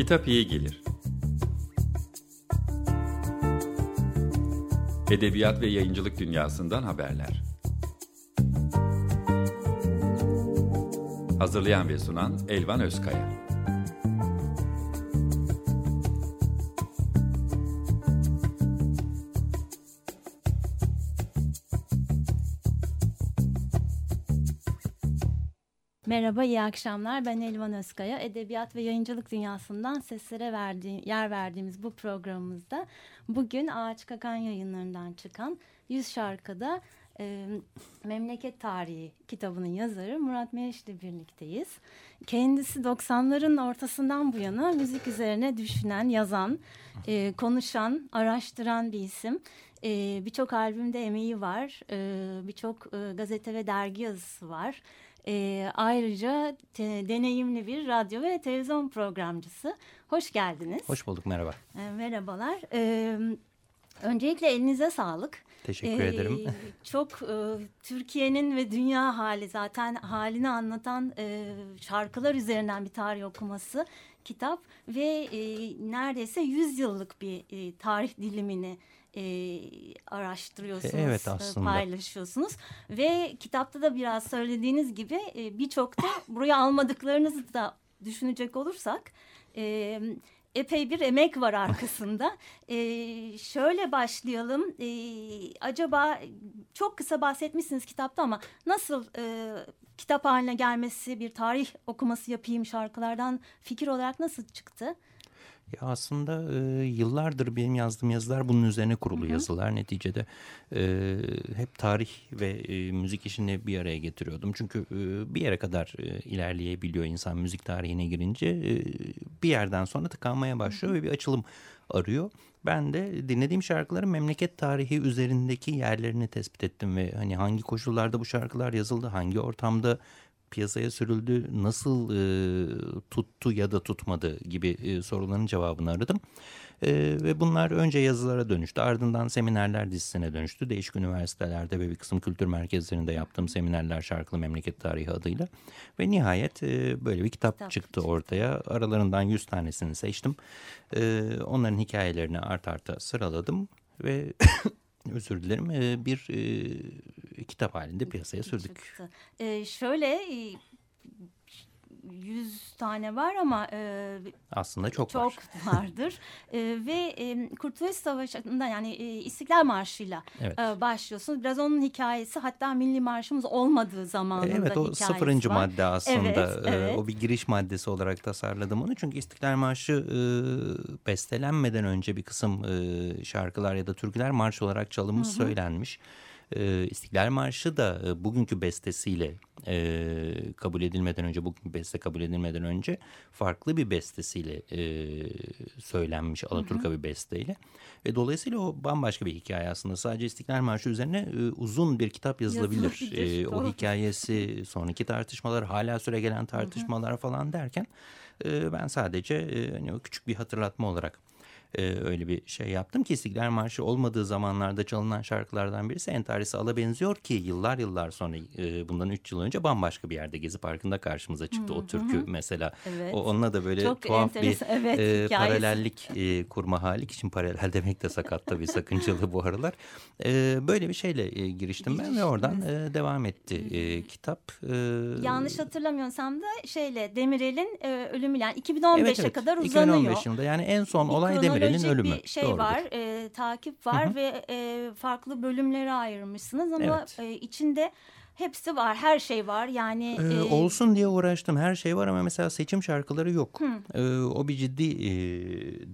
Kitap iyi gelir. Edebiyat ve yayıncılık dünyasından haberler. Hazırlayan ve sunan Elvan Özkaya. Merhaba, iyi akşamlar. Ben Elvan Özkaya. Edebiyat ve yayıncılık dünyasından seslere verdiği, yer verdiğimiz bu programımızda bugün Ağaç Kakan yayınlarından çıkan 100 şarkıda e, Memleket Tarihi kitabının yazarı Murat Meriç'le birlikteyiz. Kendisi 90'ların ortasından bu yana müzik üzerine düşünen, yazan, e, konuşan, araştıran bir isim. E, Birçok albümde emeği var, e, birçok e, gazete ve dergi yazısı var. E, ayrıca te, deneyimli bir radyo ve televizyon programcısı. Hoş geldiniz. Hoş bulduk, merhaba. E, merhabalar. E, öncelikle elinize sağlık. Teşekkür ee, ederim. Çok e, Türkiye'nin ve dünya hali zaten halini anlatan e, şarkılar üzerinden bir tarih okuması kitap ve e, neredeyse 100 yıllık bir e, tarih dilimini e, araştırıyorsunuz, evet, e, aslında. paylaşıyorsunuz ve kitapta da biraz söylediğiniz gibi e, birçok da buraya almadıklarınızı da düşünecek olursak e, epey bir emek var arkasında. e, şöyle başlayalım. E, acaba çok kısa bahsetmişsiniz kitapta ama nasıl e, kitap haline gelmesi, bir tarih okuması yapayım şarkılardan fikir olarak nasıl çıktı? Ya aslında e, yıllardır benim yazdığım yazılar bunun üzerine kurulu hı hı. yazılar. Neticede e, hep tarih ve e, müzik işini bir araya getiriyordum. Çünkü e, bir yere kadar e, ilerleyebiliyor insan müzik tarihine girince. E, bir yerden sonra tıkanmaya başlıyor hı hı. ve bir açılım arıyor. Ben de dinlediğim şarkıların memleket tarihi üzerindeki yerlerini tespit ettim ve hani hangi koşullarda bu şarkılar yazıldı, hangi ortamda piyasaya sürüldü, nasıl e, tuttu ya da tutmadı gibi e, soruların cevabını aradım. E, ve bunlar önce yazılara dönüştü. Ardından seminerler dizisine dönüştü. Değişik üniversitelerde ve bir kısım kültür merkezlerinde yaptığım seminerler şarkılı memleket tarihi adıyla. Ve nihayet e, böyle bir kitap, kitap çıktı ortaya. Aralarından 100 tanesini seçtim. E, onların hikayelerini art arta sıraladım ve özür dilerim e, bir e, kitap halinde piyasaya sürdük. E, şöyle 100 tane var ama e, aslında çok, çok var. vardır. e, ve e, Kurtuluş Savaşı'nda yani e, İstiklal Marşı'yla evet. e, başlıyorsunuz. Biraz onun hikayesi hatta milli marşımız olmadığı zamanında Evet o sıfırıncı var. madde aslında. Evet, evet. E, o bir giriş maddesi olarak tasarladım onu. Çünkü İstiklal Marşı e, bestelenmeden önce bir kısım e, şarkılar ya da türküler marş olarak çalınmış hı hı. E, İstiklal Marşı da e, bugünkü bestesiyle e, kabul edilmeden önce, bugünkü beste kabul edilmeden önce farklı bir bestesiyle e, söylenmiş Alaturka hı hı. bir besteyle. Ve dolayısıyla o bambaşka bir hikaye aslında. Sadece İstiklal Marşı üzerine e, uzun bir kitap yazılabilir. E, o hikayesi, sonraki tartışmalar, hala süre gelen tartışmalar hı hı. falan derken e, ben sadece e, hani o küçük bir hatırlatma olarak e, öyle bir şey yaptım ki İstiklal Marşı olmadığı zamanlarda çalınan şarkılardan birisi Entarisi Al'a benziyor ki yıllar yıllar sonra e, bundan 3 yıl önce bambaşka bir yerde Gezi Parkı'nda karşımıza çıktı. Hı, o türkü hı. mesela. Evet. O, onunla da böyle Çok tuhaf bir evet, e, paralellik e, kurma hali. için paralel demek de sakat tabii sakıncalı bu aralar. E, böyle bir şeyle e, giriştim ben ve oradan e, devam etti e, kitap. E, Yanlış hatırlamıyorsam da şeyle Demirel'in e, ölümü yani 2015'e evet, evet. kadar uzanıyor. 2015 yılında yani en son olay Demir Demirel'in ölümü. bir şey Doğrudur. var, e, takip var Hı -hı. ve e, farklı bölümlere ayırmışsınız ama evet. e, içinde hepsi var, her şey var. Yani ee, e... olsun diye uğraştım. Her şey var ama mesela seçim şarkıları yok. Ee, o bir ciddi e,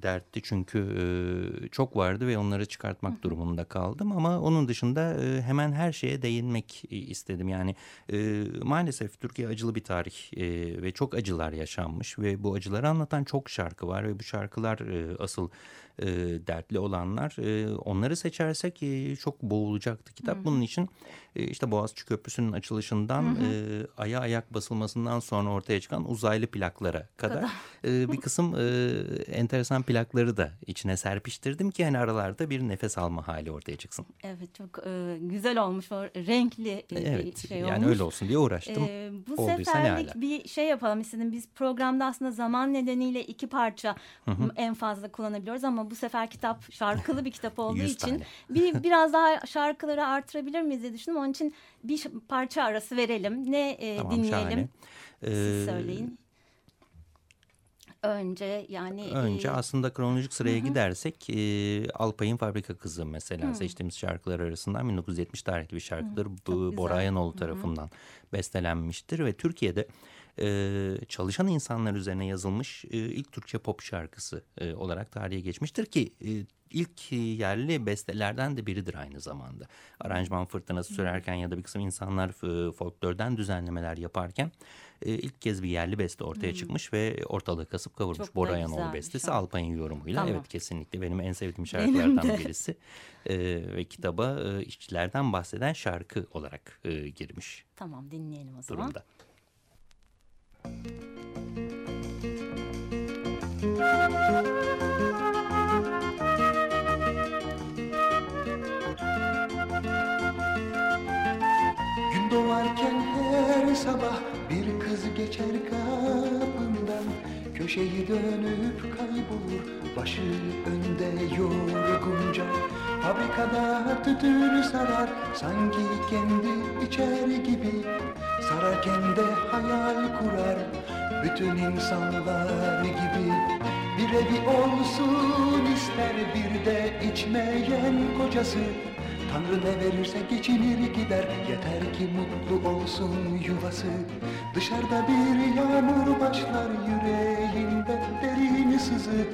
dertti çünkü e, çok vardı ve onları çıkartmak Hı. durumunda kaldım. Ama onun dışında e, hemen her şeye değinmek istedim. Yani e, maalesef Türkiye acılı bir tarih e, ve çok acılar yaşanmış ve bu acıları anlatan çok şarkı var ve bu şarkılar e, asıl e, dertli olanlar. E, onları seçersek e, çok boğulacaktı kitap. Hı. Bunun için e, işte Boğaziçi Köprüsü Enstitüsü'nün açılışından hı hı. E, aya ayak basılmasından sonra ortaya çıkan uzaylı plaklara kadar, kadar. E, bir kısım e, enteresan plakları da içine serpiştirdim ki hani aralarda bir nefes alma hali ortaya çıksın. Evet çok e, güzel olmuş o renkli evet, bir şey olmuş. Yani öyle olsun diye uğraştım. E, bu Olduysa seferlik bir şey yapalım istedim. Biz programda aslında zaman nedeniyle iki parça hı hı. en fazla kullanabiliyoruz ama bu sefer kitap şarkılı bir kitap olduğu için bir biraz daha şarkıları artırabilir miyiz diye düşündüm. Onun için bir parça arası verelim. Ne e, tamam, dinleyelim? Siz ee, söyleyin. Önce yani önce e, aslında kronolojik sıraya hı. gidersek e, Alpay'ın Fabrika Kızı mesela hı. seçtiğimiz şarkılar arasından 1970 tarihli bir şarkıdır. Bu Bora Ayanoğlu tarafından hı. bestelenmiştir ve Türkiye'de e, çalışan insanlar üzerine yazılmış e, ilk Türkçe pop şarkısı e, olarak tarihe geçmiştir ki e, ilk yerli bestelerden de biridir aynı zamanda. Aranjman fırtınası sürerken ya da bir kısım insanlar folklordan düzenlemeler yaparken ilk kez bir yerli beste ortaya hmm. çıkmış ve ortalığı kasıp kavurmuş. Çok Bora Yanoğlu bestesi Alpay'ın yorumuyla. Tamam. Evet kesinlikle benim en sevdiğim şarkılardan birisi. E, ve kitaba e, işçilerden bahseden şarkı olarak e, girmiş. Tamam dinleyelim o zaman. Durumda. Gün doğarken her sabah bir kız geçer kapından. Köşeyi dönüp kaybolur başı önde yorgunca. Fabrikada tütün sarar sanki kendi içer gibi. Sararken de hayal kurar bütün insanlar gibi Bir evi olsun ister bir de içmeyen kocası. Tanrı ne verirse geçinir gider Yeter ki mutlu olsun yuvası. Dışarıda bir yağmur başlar yüreğinde derin sızı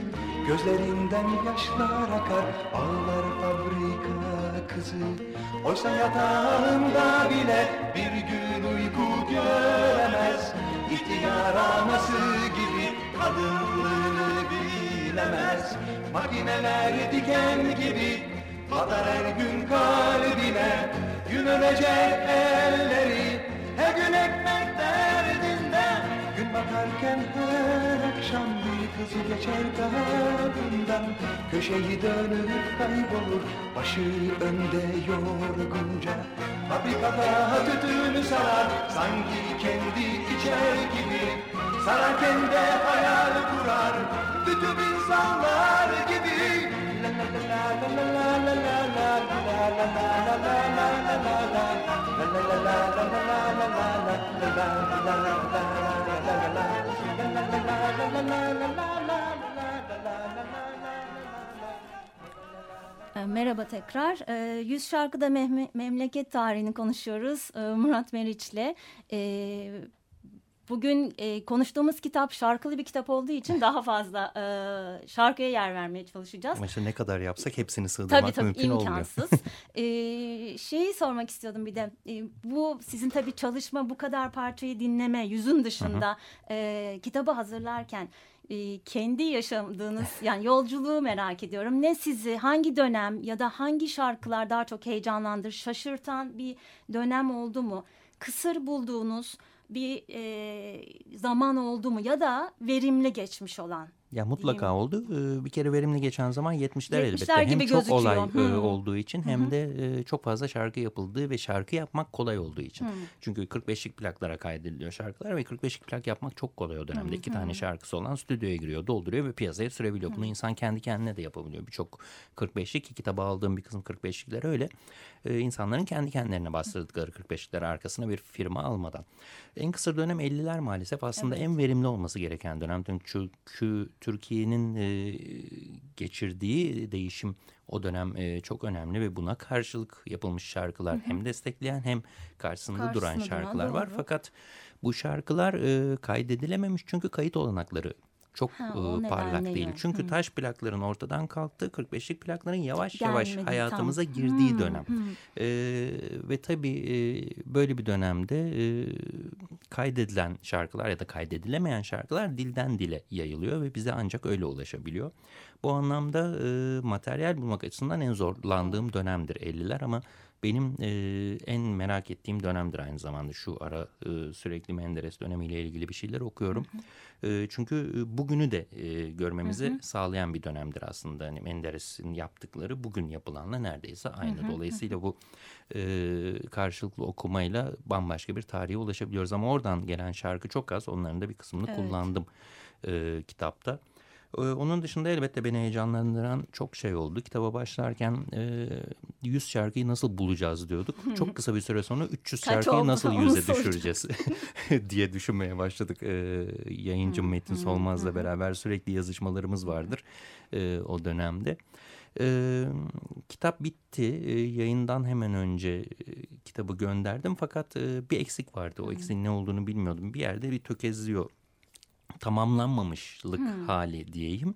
Gözlerinden yaşlar akar ağlar fabrika kızı. Oysa yatağında bile bir gün uyku göremez. İhtiyar anası gibi kadınlığını bilemez. Makineler diken gibi batar her gün kalbine. Gün ölecek elleri her gün ekmek Batarken her akşam bir kızı geçer kadından Köşeyi dönüp kaybolur başı önde yorgunca Fabrikada tütünü sarar sanki kendi içer gibi Sararken de hayal kurar bütün insanlar gibi Merhaba tekrar. Yüz şarkıda memleket tarihini konuşuyoruz Murat Meriç'le. Bugün e, konuştuğumuz kitap şarkılı bir kitap olduğu için daha fazla e, şarkıya yer vermeye çalışacağız. Ama işte ne kadar yapsak hepsini sığdırmak tabii, tabii, mümkün imkansız. e, şeyi sormak istiyordum bir de. E, bu sizin tabii çalışma bu kadar parçayı dinleme yüzün dışında E, kitabı hazırlarken e, kendi yaşadığınız yani yolculuğu merak ediyorum. Ne sizi hangi dönem ya da hangi şarkılar daha çok heyecanlandır, şaşırtan bir dönem oldu mu? Kısır bulduğunuz bir e, zaman oldu mu ya da verimli geçmiş olan ya mutlaka oldu. Bir kere verimli geçen zaman 70'ler, 70'ler elbette. Hem çok gözüküyor. olay Hı. olduğu için hem de çok fazla şarkı yapıldığı ve şarkı yapmak kolay olduğu için. Hı. Çünkü 45'lik plaklara kaydediliyor şarkılar ve 45'lik plak yapmak çok kolay o dönemde. Hı. İki tane şarkısı olan stüdyoya giriyor, dolduruyor ve piyasaya sürebiliyor. Hı. Bunu insan kendi kendine de yapabiliyor. Birçok 45'lik ki kitaba aldığım bir kısım 45'likler öyle. Ee, insanların kendi kendilerine bastırdıkları 45'likler arkasına bir firma almadan. En kısa dönem 50'ler maalesef aslında evet. en verimli olması gereken dönem. Çünkü Türkiye'nin e, geçirdiği değişim o dönem e, çok önemli ve buna karşılık yapılmış şarkılar hı hı. hem destekleyen hem karşısında, karşısında duran şarkılar duran, var. Doğru. Fakat bu şarkılar e, kaydedilememiş çünkü kayıt olanakları çok ha, e, parlak değil. Yani. Çünkü Hı. taş plakların ortadan kalktığı 45'lik plakların yavaş Gelmedi, yavaş hayatımıza tam. girdiği Hı. dönem. Hı. E, ve tabii e, böyle bir dönemde e, kaydedilen şarkılar ya da kaydedilemeyen şarkılar dilden dile yayılıyor ve bize ancak öyle ulaşabiliyor. Bu anlamda e, materyal bulmak açısından en zorlandığım dönemdir 50'ler ama benim e, en merak ettiğim dönemdir aynı zamanda. Şu ara e, sürekli Menderes dönemiyle ilgili bir şeyler okuyorum. Hı hı. E, çünkü bugünü de e, görmemizi hı hı. sağlayan bir dönemdir aslında. Hani Menderes'in yaptıkları bugün yapılanla neredeyse aynı. Hı hı. Dolayısıyla bu e, karşılıklı okumayla bambaşka bir tarihe ulaşabiliyoruz. Ama oradan gelen şarkı çok az. Onların da bir kısmını evet. kullandım e, kitapta. Ee, onun dışında elbette beni heyecanlandıran çok şey oldu. Kitaba başlarken e, 100 şarkıyı nasıl bulacağız diyorduk. Çok kısa bir süre sonra 300 Kaç şarkıyı oldu? nasıl 100'e düşüreceğiz diye düşünmeye başladık. E, yayıncım Metin Solmaz'la beraber sürekli yazışmalarımız vardır o dönemde. E, kitap bitti. E, yayından hemen önce e, kitabı gönderdim. Fakat e, bir eksik vardı. O eksiğin ne olduğunu bilmiyordum. Bir yerde bir tökezliyor tamamlanmamışlık hmm. hali diyeyim.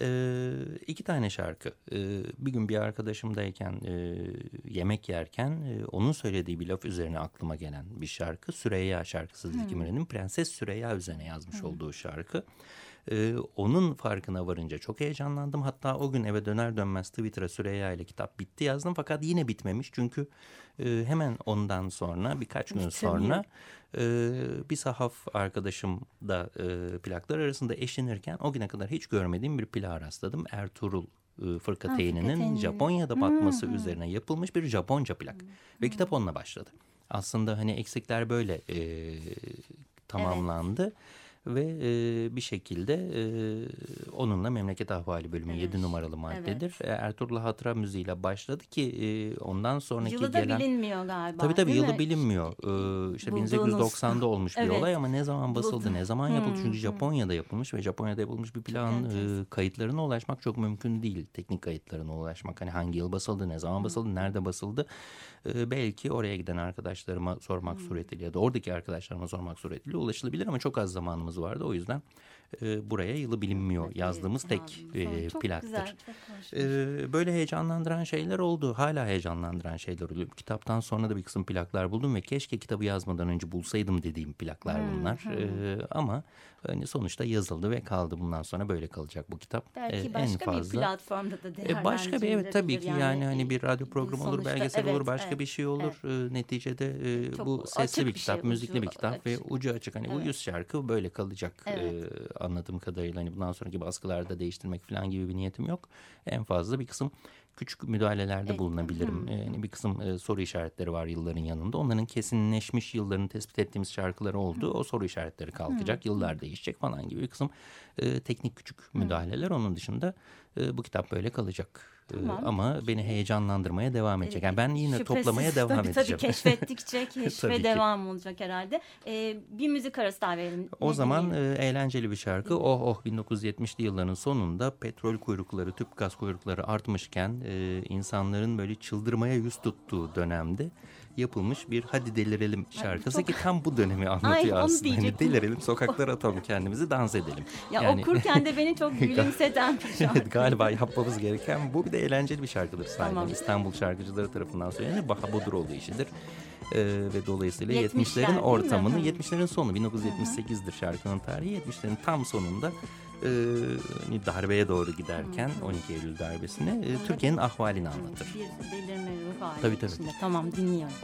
Ee, iki tane şarkı. Ee, bir gün bir arkadaşımdayken e, yemek yerken e, onun söylediği bir laf üzerine aklıma gelen bir şarkı. Süreyya şarkısı Zeki Müren'in Prenses Süreyya üzerine yazmış hmm. olduğu şarkı. Ee, onun farkına varınca çok heyecanlandım. Hatta o gün eve döner dönmez Twitter'a Süreyya ile kitap bitti yazdım. Fakat yine bitmemiş çünkü e, hemen ondan sonra birkaç gün sonra e, bir sahaf arkadaşım da e, plaklar arasında eşlenirken o güne kadar hiç görmediğim bir plağa rastladım. Ertuğrul e, Fırkateyn'inin Japonya'da batması hmm. üzerine yapılmış bir Japonca plak. Hmm. Ve kitap onunla başladı. Aslında hani eksikler böyle e, tamamlandı. Evet ve e, bir şekilde e, onunla Memleket Ahvali bölümü evet. 7 numaralı maddedir. Evet. Ertuğrul Hatıra müziğiyle başladı ki e, ondan sonraki yılı gelen... Yılı da bilinmiyor galiba Tabii tabii yılı mi? bilinmiyor. Ee, işte Bulduğunuz... 1890'da olmuş bir evet. olay ama ne zaman basıldı, ne zaman yapıldı? Hmm. Çünkü Japonya'da yapılmış ve Japonya'da yapılmış bir plan e, kayıtlarına ulaşmak çok mümkün değil. Teknik kayıtlarına ulaşmak. Hani hangi yıl basıldı, ne zaman basıldı, nerede basıldı? E, belki oraya giden arkadaşlarıma sormak hmm. suretiyle ya da oradaki arkadaşlarıma sormak suretiyle ulaşılabilir ama çok az zamanımız vardı. O yüzden e, buraya yılı bilinmiyor evet, yazdığımız tek e, plaktır. Güzel, e, böyle heyecanlandıran şeyler oldu. Hala heyecanlandıran şeyler oluyor. Kitaptan sonra da bir kısım plaklar buldum ve keşke kitabı yazmadan önce bulsaydım dediğim plaklar bunlar. Hmm, hmm. E, ama hani sonuçta yazıldı ve kaldı. Bundan sonra böyle kalacak bu kitap. Belki e, başka en fazla, bir platformda da değerlendirilebilir. Başka bir evet tabii ki yani, yani hani bir radyo programı sonuçta, olur, belgesel evet, olur, başka evet, bir şey olur. Evet. E, neticede e, bu sesli bir kitap, şey, müzikli bir kitap açık. ve ucu açık. Hani evet. bu yüz şarkı böyle kalacak. Evet. E, anladığım kadarıyla hani bundan sonraki baskılarda değiştirmek falan gibi bir niyetim yok. En fazla bir kısım küçük müdahalelerde evet. bulunabilirim. Hmm. Yani bir kısım e, soru işaretleri var yılların yanında. Onların kesinleşmiş yıllarını tespit ettiğimiz şarkıları oldu. Hmm. O soru işaretleri kalkacak, hmm. yıllar değişecek falan gibi bir kısım e, teknik küçük müdahaleler. Hmm. Onun dışında e, bu kitap böyle kalacak. Tamam. Ama beni heyecanlandırmaya devam edecek. Yani ben yine Şüphesiz, toplamaya devam tabii, edeceğim. Tabii keşfettikçe keşfe devam olacak herhalde. Ee, bir müzik arası daha verelim. O ne zaman e, eğlenceli bir şarkı. Oh oh 1970'li yılların sonunda petrol kuyrukları, tüp gaz kuyrukları artmışken e, insanların böyle çıldırmaya yüz tuttuğu dönemde yapılmış bir Hadi Delirelim şarkısı Çok... ki tam bu dönemi anlatıyor Ay, aslında. Hani delirelim, sokaklara atalım kendimizi, dans edelim. Ya yani... okurken de beni çok gülümseten bir şarkı. evet, galiba yapmamız gereken bu bir de eğlenceli bir şarkıdır sahiden. Tamam. İstanbul şarkıcıları tarafından söylenir. Baha Boduroğlu işidir. Ee, ve dolayısıyla 70'lerin ortamını, 70'lerin sonu 1978'dir şarkının tarihi. 70'lerin tam sonunda e, darbeye doğru giderken 12 Eylül darbesine e, Türkiye'nin ahvalini anlatır. Bir delirme ruh hali tabii, tabii. içinde. Tamam dinliyorum.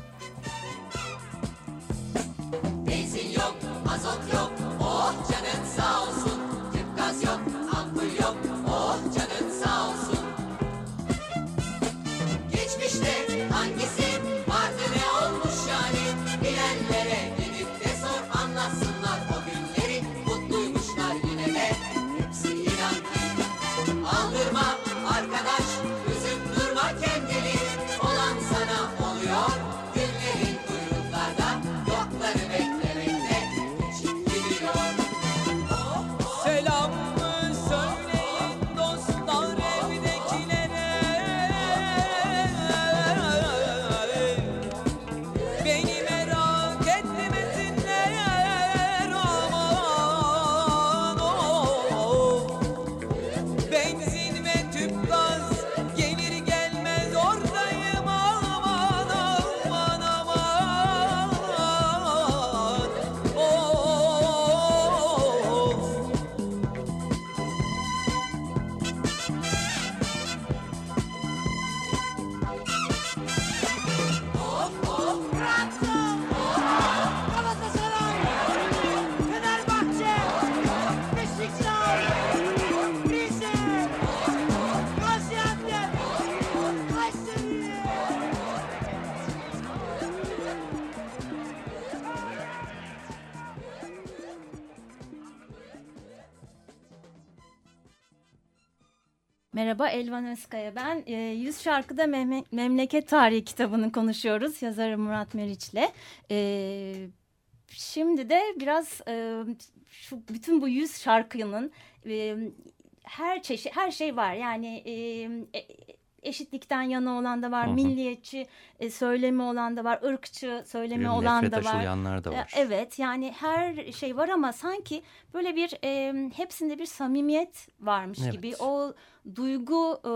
Merhaba Elvan Özkaya ben. E, Yüz Şarkıda Mem Memleket Tarihi kitabını konuşuyoruz yazarı Murat Meriç'le. E, şimdi de biraz e, şu bütün bu yüz şarkının e, her çeşit her şey var. Yani e, e, eşitlikten yana olan da var, hı hı. milliyetçi e, söylemi olan da var, ırkçı söylemi Nefret olan da var. da var. E, evet yani her şey var ama sanki böyle bir e, hepsinde bir samimiyet varmış evet. gibi. O duygu e,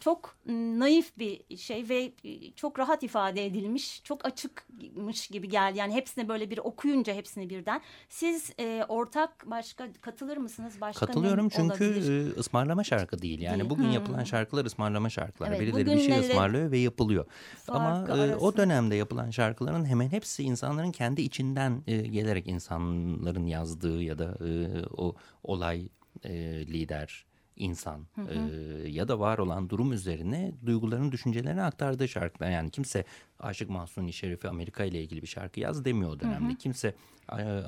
çok naif bir şey ve e, çok rahat ifade edilmiş, çok açıkmış gibi geldi. Yani hepsine böyle bir okuyunca hepsini birden. Siz e, ortak başka katılır mısınız? Başka Katılıyorum çünkü olabilir? ısmarlama şarkı değil. Yani değil. bugün hmm. yapılan şarkılar ısmarlama şarkılar. Evet, Birileri bir şey ısmarlıyor ve yapılıyor. Ama e, o dönemde yapılan şarkıların hemen hepsi insanların kendi içinden e, gelerek insanların yazdığı ya da e, o olay e, lider insan hı hı. E, ya da var olan durum üzerine duygularını, düşüncelerini aktardığı şarkılar. Yani kimse Aşık Mahsuni Şerif'i Amerika ile ilgili bir şarkı yaz demiyor o dönemde. Hı hı. Kimse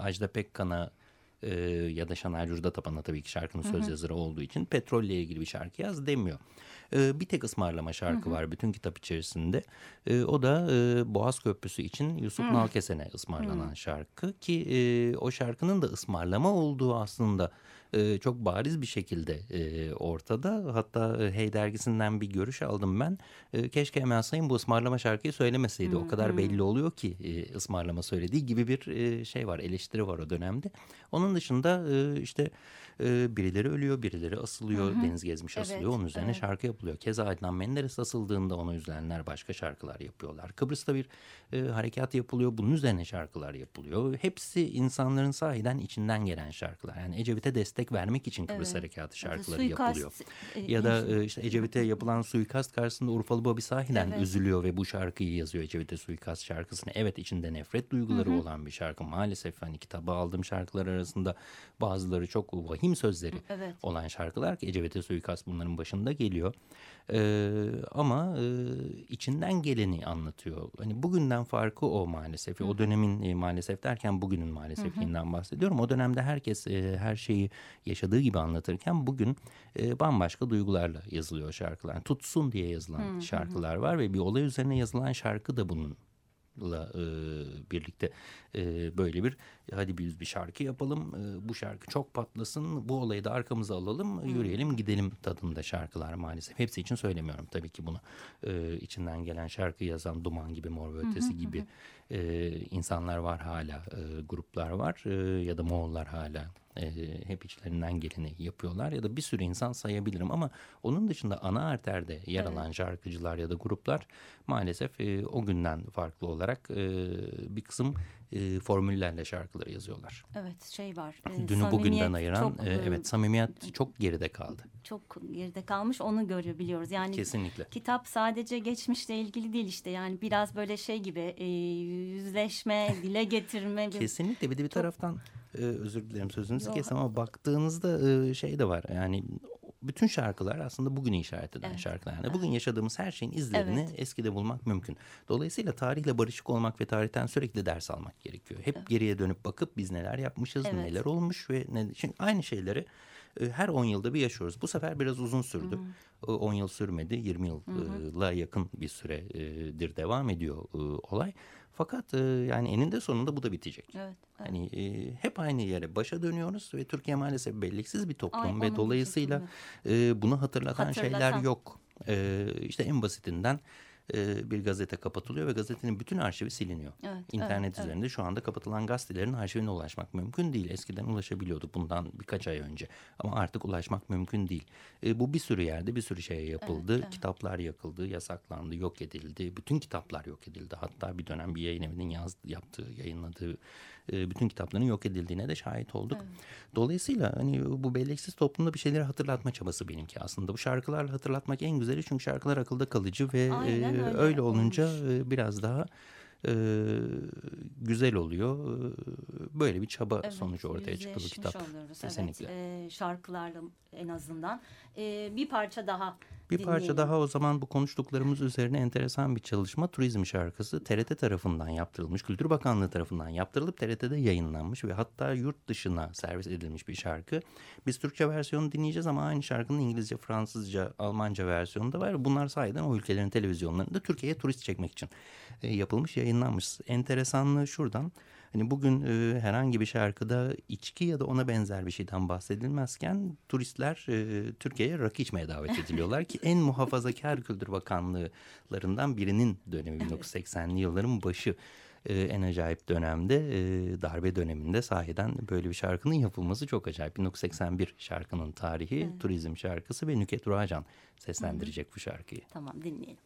Ajda Pekkan'a e, ya da Şaner Curda Tapan'a tabii ki şarkının söz hı hı. yazarı olduğu için petrolle ilgili bir şarkı yaz demiyor. E, bir tek ısmarlama şarkı hı hı. var bütün kitap içerisinde. E, o da e, Boğaz Köprüsü için Yusuf hı. Nalkesen'e ısmarlanan hı. şarkı ki e, o şarkının da ısmarlama olduğu aslında e, çok bariz bir şekilde e, ortada. Hatta e, Hey dergisinden bir görüş aldım ben. E, keşke Emel Sayın bu ısmarlama şarkıyı söylemeseydi. Hmm, o kadar hmm. belli oluyor ki e, ısmarlama söylediği gibi bir e, şey var, eleştiri var o dönemde. Onun dışında e, işte e, birileri ölüyor, birileri asılıyor. Hı Deniz Gezmiş evet, asılıyor. Onun üzerine evet. şarkı yapılıyor. Keza Adnan Menderes asıldığında onu üzülenler başka şarkılar yapıyorlar. Kıbrıs'ta bir e, harekat yapılıyor. Bunun üzerine şarkılar yapılıyor. Hepsi insanların sahiden içinden gelen şarkılar. Yani Ecevit'e destek vermek için Kıbrıs evet. Harekatı şarkıları suikast, yapılıyor. E, ya da e, işte Ecevit'e yapılan suikast karşısında Urfalı Bobby sahiden evet. üzülüyor ve bu şarkıyı yazıyor Ecevit'e suikast şarkısını. Evet içinde nefret duyguları Hı -hı. olan bir şarkı. Maalesef hani kitabı aldığım şarkılar arasında bazıları çok vahim sözleri evet. olan şarkılar ki Ecevit'e suikast bunların başında geliyor. Ee, ama e, içinden geleni anlatıyor. Hani bugünden farkı o maalesef. Hı. O dönemin e, maalesef derken bugünün maalesefliğinden bahsediyorum. O dönemde herkes e, her şeyi yaşadığı gibi anlatırken bugün e, bambaşka duygularla yazılıyor şarkılar. Tutsun diye yazılan hı, şarkılar var ve bir olay üzerine yazılan şarkı da bunun la e, birlikte e, böyle bir hadi biz bir şarkı yapalım e, bu şarkı çok patlasın bu olayı da arkamıza alalım hmm. yürüyelim gidelim tadında şarkılar maalesef. Hepsi için söylemiyorum tabii ki bunu. E, içinden gelen şarkı yazan Duman gibi Mor ve Ötesi gibi e, insanlar var hala e, gruplar var e, ya da Moğollar hala e, hep içlerinden geleni yapıyorlar ya da bir sürü insan sayabilirim ama onun dışında ana arterde yer alan evet. şarkıcılar ya da gruplar maalesef e, o günden farklı olarak e, bir kısım e, formüllerle şarkıları yazıyorlar. Evet şey var. E, Dünü bugünden ayıran çok, e, evet samimiyet çok geride kaldı. Çok geride kalmış onu görebiliyoruz. Yani Kesinlikle. kitap sadece geçmişle ilgili değil işte yani biraz böyle şey gibi e, yüzleşme, dile getirme. Kesinlikle bir de bir taraftan e, özür dilerim sözünüzü kestim ama baktığınızda e, şey de var yani bütün şarkılar aslında bugünü işaret eden evet. şarkılar. Yani bugün yaşadığımız her şeyin izlerini evet. eskide bulmak mümkün. Dolayısıyla tarihle barışık olmak ve tarihten sürekli ders almak gerekiyor. Hep evet. geriye dönüp bakıp biz neler yapmışız, evet. neler olmuş ve ne, şimdi aynı şeyleri e, her 10 yılda bir yaşıyoruz. Bu sefer biraz uzun sürdü. Hı 10 yıl sürmedi, 20 yılla yakın bir süredir devam ediyor olay. Fakat e, yani eninde sonunda bu da bitecek. Evet, evet. Hani e, hep aynı yere başa dönüyoruz ve Türkiye maalesef belliksiz bir toplum Ay, ve dolayısıyla e, bunu hatırlatan, hatırlatan şeyler yok. E, işte en basitinden e, bir gazete kapatılıyor ve gazetenin bütün arşivi siliniyor. Evet, İnternet evet, üzerinde evet. şu anda kapatılan gazetelerin arşivine ulaşmak mümkün değil. Eskiden ulaşabiliyorduk bundan birkaç ay önce ama artık ulaşmak mümkün değil. E, bu bir sürü yerde bir sürü şeye yapıldı. Evet, evet. Kitaplar yakıldı, yasaklandı, yok edildi. Bütün kitaplar yok edildi. Hatta bir dönem bir yayın evinin yaz, yaptığı, yayınladığı e, bütün kitapların yok edildiğine de şahit olduk. Evet. Dolayısıyla hani bu belleksiz toplumda bir şeyleri hatırlatma çabası benimki aslında. Bu şarkılarla hatırlatmak en güzeli çünkü şarkılar akılda kalıcı ve Aynen e, öyle, öyle olunca e, biraz daha e, güzel oluyor. Böyle bir çaba evet, sonucu ortaya çıktı bu kitap. Oluyoruz, Kesinlikle. Evet, e, şarkılarla en azından. E, bir parça daha Bir parça daha o zaman bu konuştuklarımız üzerine enteresan bir çalışma. Turizm şarkısı TRT tarafından yaptırılmış, Kültür Bakanlığı tarafından yaptırılıp TRT'de yayınlanmış ve hatta yurt dışına servis edilmiş bir şarkı. Biz Türkçe versiyonu dinleyeceğiz ama aynı şarkının İngilizce, Fransızca, Almanca versiyonu da var. Bunlar sayeden o ülkelerin televizyonlarında Türkiye'ye turist çekmek için e, yapılmış, yayınlanmış. Enteresanlığı şuradan. Hani bugün e, herhangi bir şarkıda içki ya da ona benzer bir şeyden bahsedilmezken turistler e, Türkiye'ye rakı içmeye davet ediliyorlar ki en muhafazakar Kültür Bakanlıklarından birinin dönemi 1980'li yılların başı e, en acayip dönemde e, darbe döneminde sahiden böyle bir şarkının yapılması çok acayip. 1981 şarkının tarihi evet. turizm şarkısı ve Nüket Ruacan seslendirecek Hı -hı. bu şarkıyı. Tamam dinleyelim.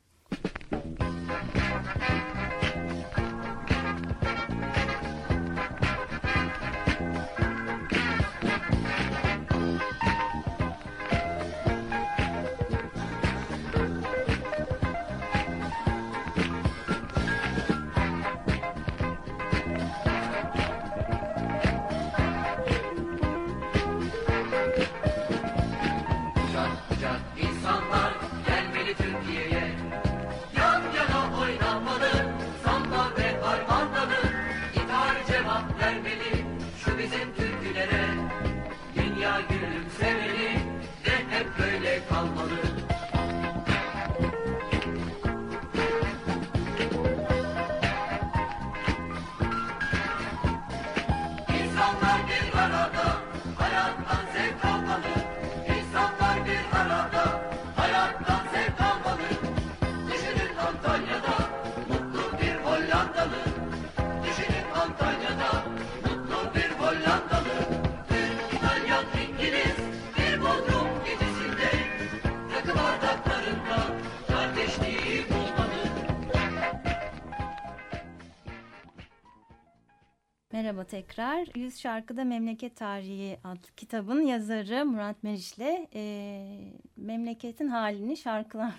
Merhaba tekrar. Yüz Şarkıda Memleket Tarihi adlı kitabın yazarı Murat Meriç'le e, memleketin halini şarkılar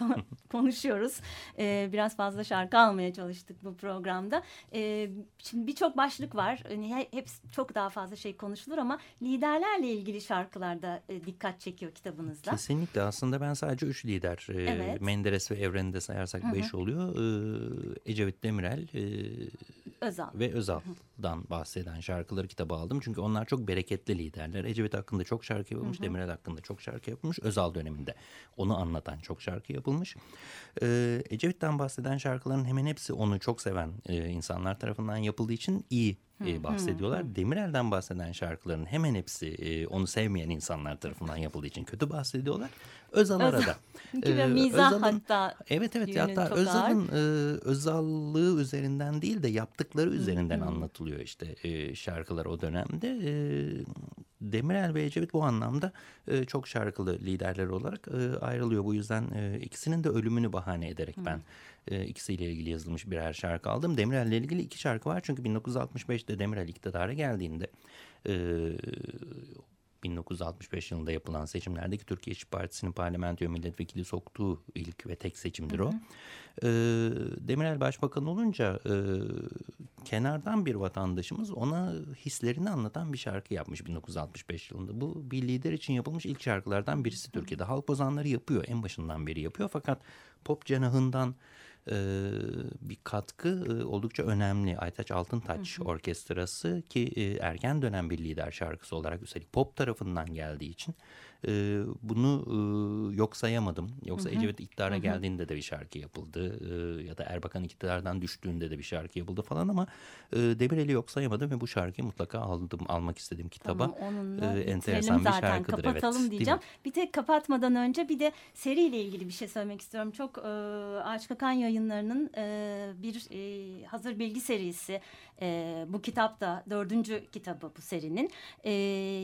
konuşuyoruz. Ee, biraz fazla şarkı almaya çalıştık bu programda. Ee, şimdi birçok başlık var. Yani hepsi çok daha fazla şey konuşulur ama liderlerle ilgili şarkılarda e, dikkat çekiyor kitabınızda. Kesinlikle. Aslında ben sadece üç lider. E, evet. Menderes ve Evren'i de sayarsak Hı -hı. beş oluyor. E, Ecevit Demirel, e, Özal. ve Özal'dan bahseden şarkıları kitabı aldım. Çünkü onlar çok bereketli liderler. Ecevit hakkında çok şarkı yapılmış. Hı hı. Demirel hakkında çok şarkı yapılmış. Özal döneminde onu anlatan çok şarkı yapılmış. Ee, Ecevit'ten bahseden şarkıların hemen hepsi onu çok seven e, insanlar tarafından yapıldığı için iyi e, bahsediyorlar. Hı, Demirel'den bahseden şarkıların hemen hepsi e, onu sevmeyen insanlar tarafından yapıldığı için kötü bahsediyorlar. Özal arada. Gibi ee, mizah hatta. Evet evet hatta Özal'ın e, Özallığı üzerinden değil de yaptıkları üzerinden hı, anlatılıyor işte e, şarkılar o dönemde. E, Demirel ve Ecevit bu anlamda e, çok şarkılı liderler olarak e, ayrılıyor. Bu yüzden e, ikisinin de ölümünü bahane ederek hı. ben e, ikisiyle ilgili yazılmış birer şarkı aldım. Demirel'le ilgili iki şarkı var çünkü 1965'te Demirel iktidara geldiğinde... E, 1965 yılında yapılan seçimlerdeki Türkiye İşçi Partisi'nin parlamentoya milletvekili soktuğu ilk ve tek seçimdir o. Hı hı. E, Demirel Başbakan olunca e, kenardan bir vatandaşımız ona hislerini anlatan bir şarkı yapmış 1965 yılında. Bu bir lider için yapılmış ilk şarkılardan birisi Türkiye'de. Halk ozanları yapıyor en başından beri yapıyor fakat pop cenahından e, bir katkı e, oldukça önemli. Aytaç Altıntaç hı hı. Orkestrası ki e, erken dönem bir lider şarkısı olarak üstelik pop tarafından geldiği için e, bunu e, yok sayamadım. Yoksa hı hı. Ecevit iktidara hı hı. geldiğinde de bir şarkı yapıldı e, ya da Erbakan iktidardan düştüğünde de bir şarkı yapıldı falan ama e, Demirel'i yok sayamadım ve bu şarkıyı mutlaka aldım almak istedim kitaba. Tamam, e, enteresan bir zaten. şarkıdır. Kapatalım evet, diyeceğim. Bir tek kapatmadan önce bir de seriyle ilgili bir şey söylemek istiyorum. Çok e, Ağaç Kakan yayınlarının e, bir e, hazır bilgi serisi e, bu kitap da dördüncü kitabı bu serinin. E,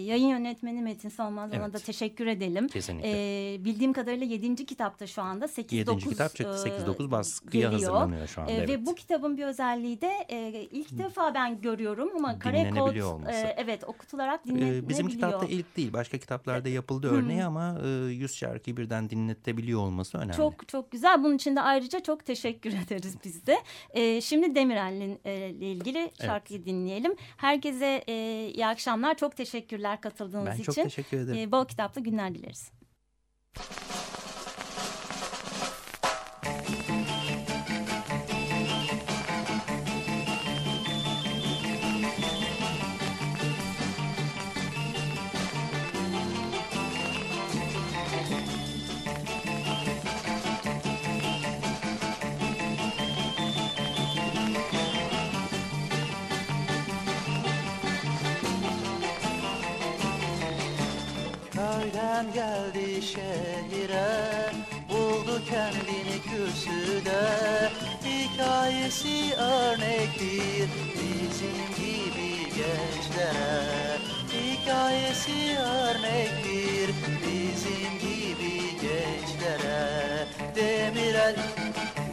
yayın yönetmeni Metin Salmaz evet. ona da teşekkür edelim. Kesinlikle. E, bildiğim kadarıyla yedinci kitapta şu anda 8-9 Yedinci kitap çıktı. 8-9 baskıya geliyor. hazırlanıyor şu anda. E, evet. Ve bu kitabın bir özelliği de e, ilk defa ben görüyorum ama kare kod e, evet okutularak dinlenebiliyor. E, bizim kitapta ilk değil. Başka kitaplarda yapıldı örneği ama e, 100 şarkıyı birden dinletebiliyor olması önemli. Çok çok güzel. Bunun için de ayrıca çok teşekkür ederiz biz de. E, şimdi Demirel'in e, ile ilgili şarkıyı evet. dinleyelim. Herkese e, iyi akşamlar. Çok teşekkürler katıldığınız ben için. Ben çok teşekkür ederim. E, bol kitaplı günler dileriz. Köyden geldi şehire Buldu kendini kürsüde. Hikayesi örnektir Bizim gibi gençlere. Hikayesi örnektir Bizim gibi gençlere. Demirel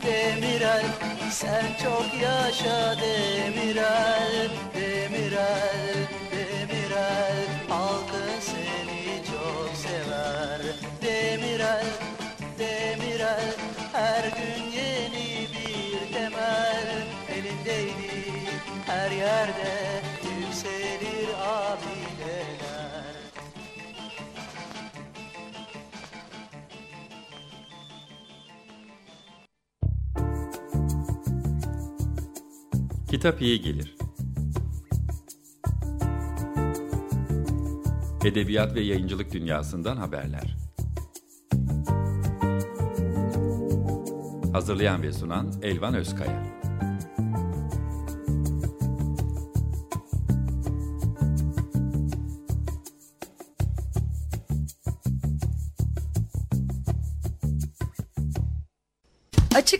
Demirel sen çok yaşa Demirel Demirel elindeydi her yerde yükselir abideler Kitap iyi gelir. Edebiyat ve yayıncılık dünyasından haberler. Hazırlayan ve sunan Elvan Özkaya.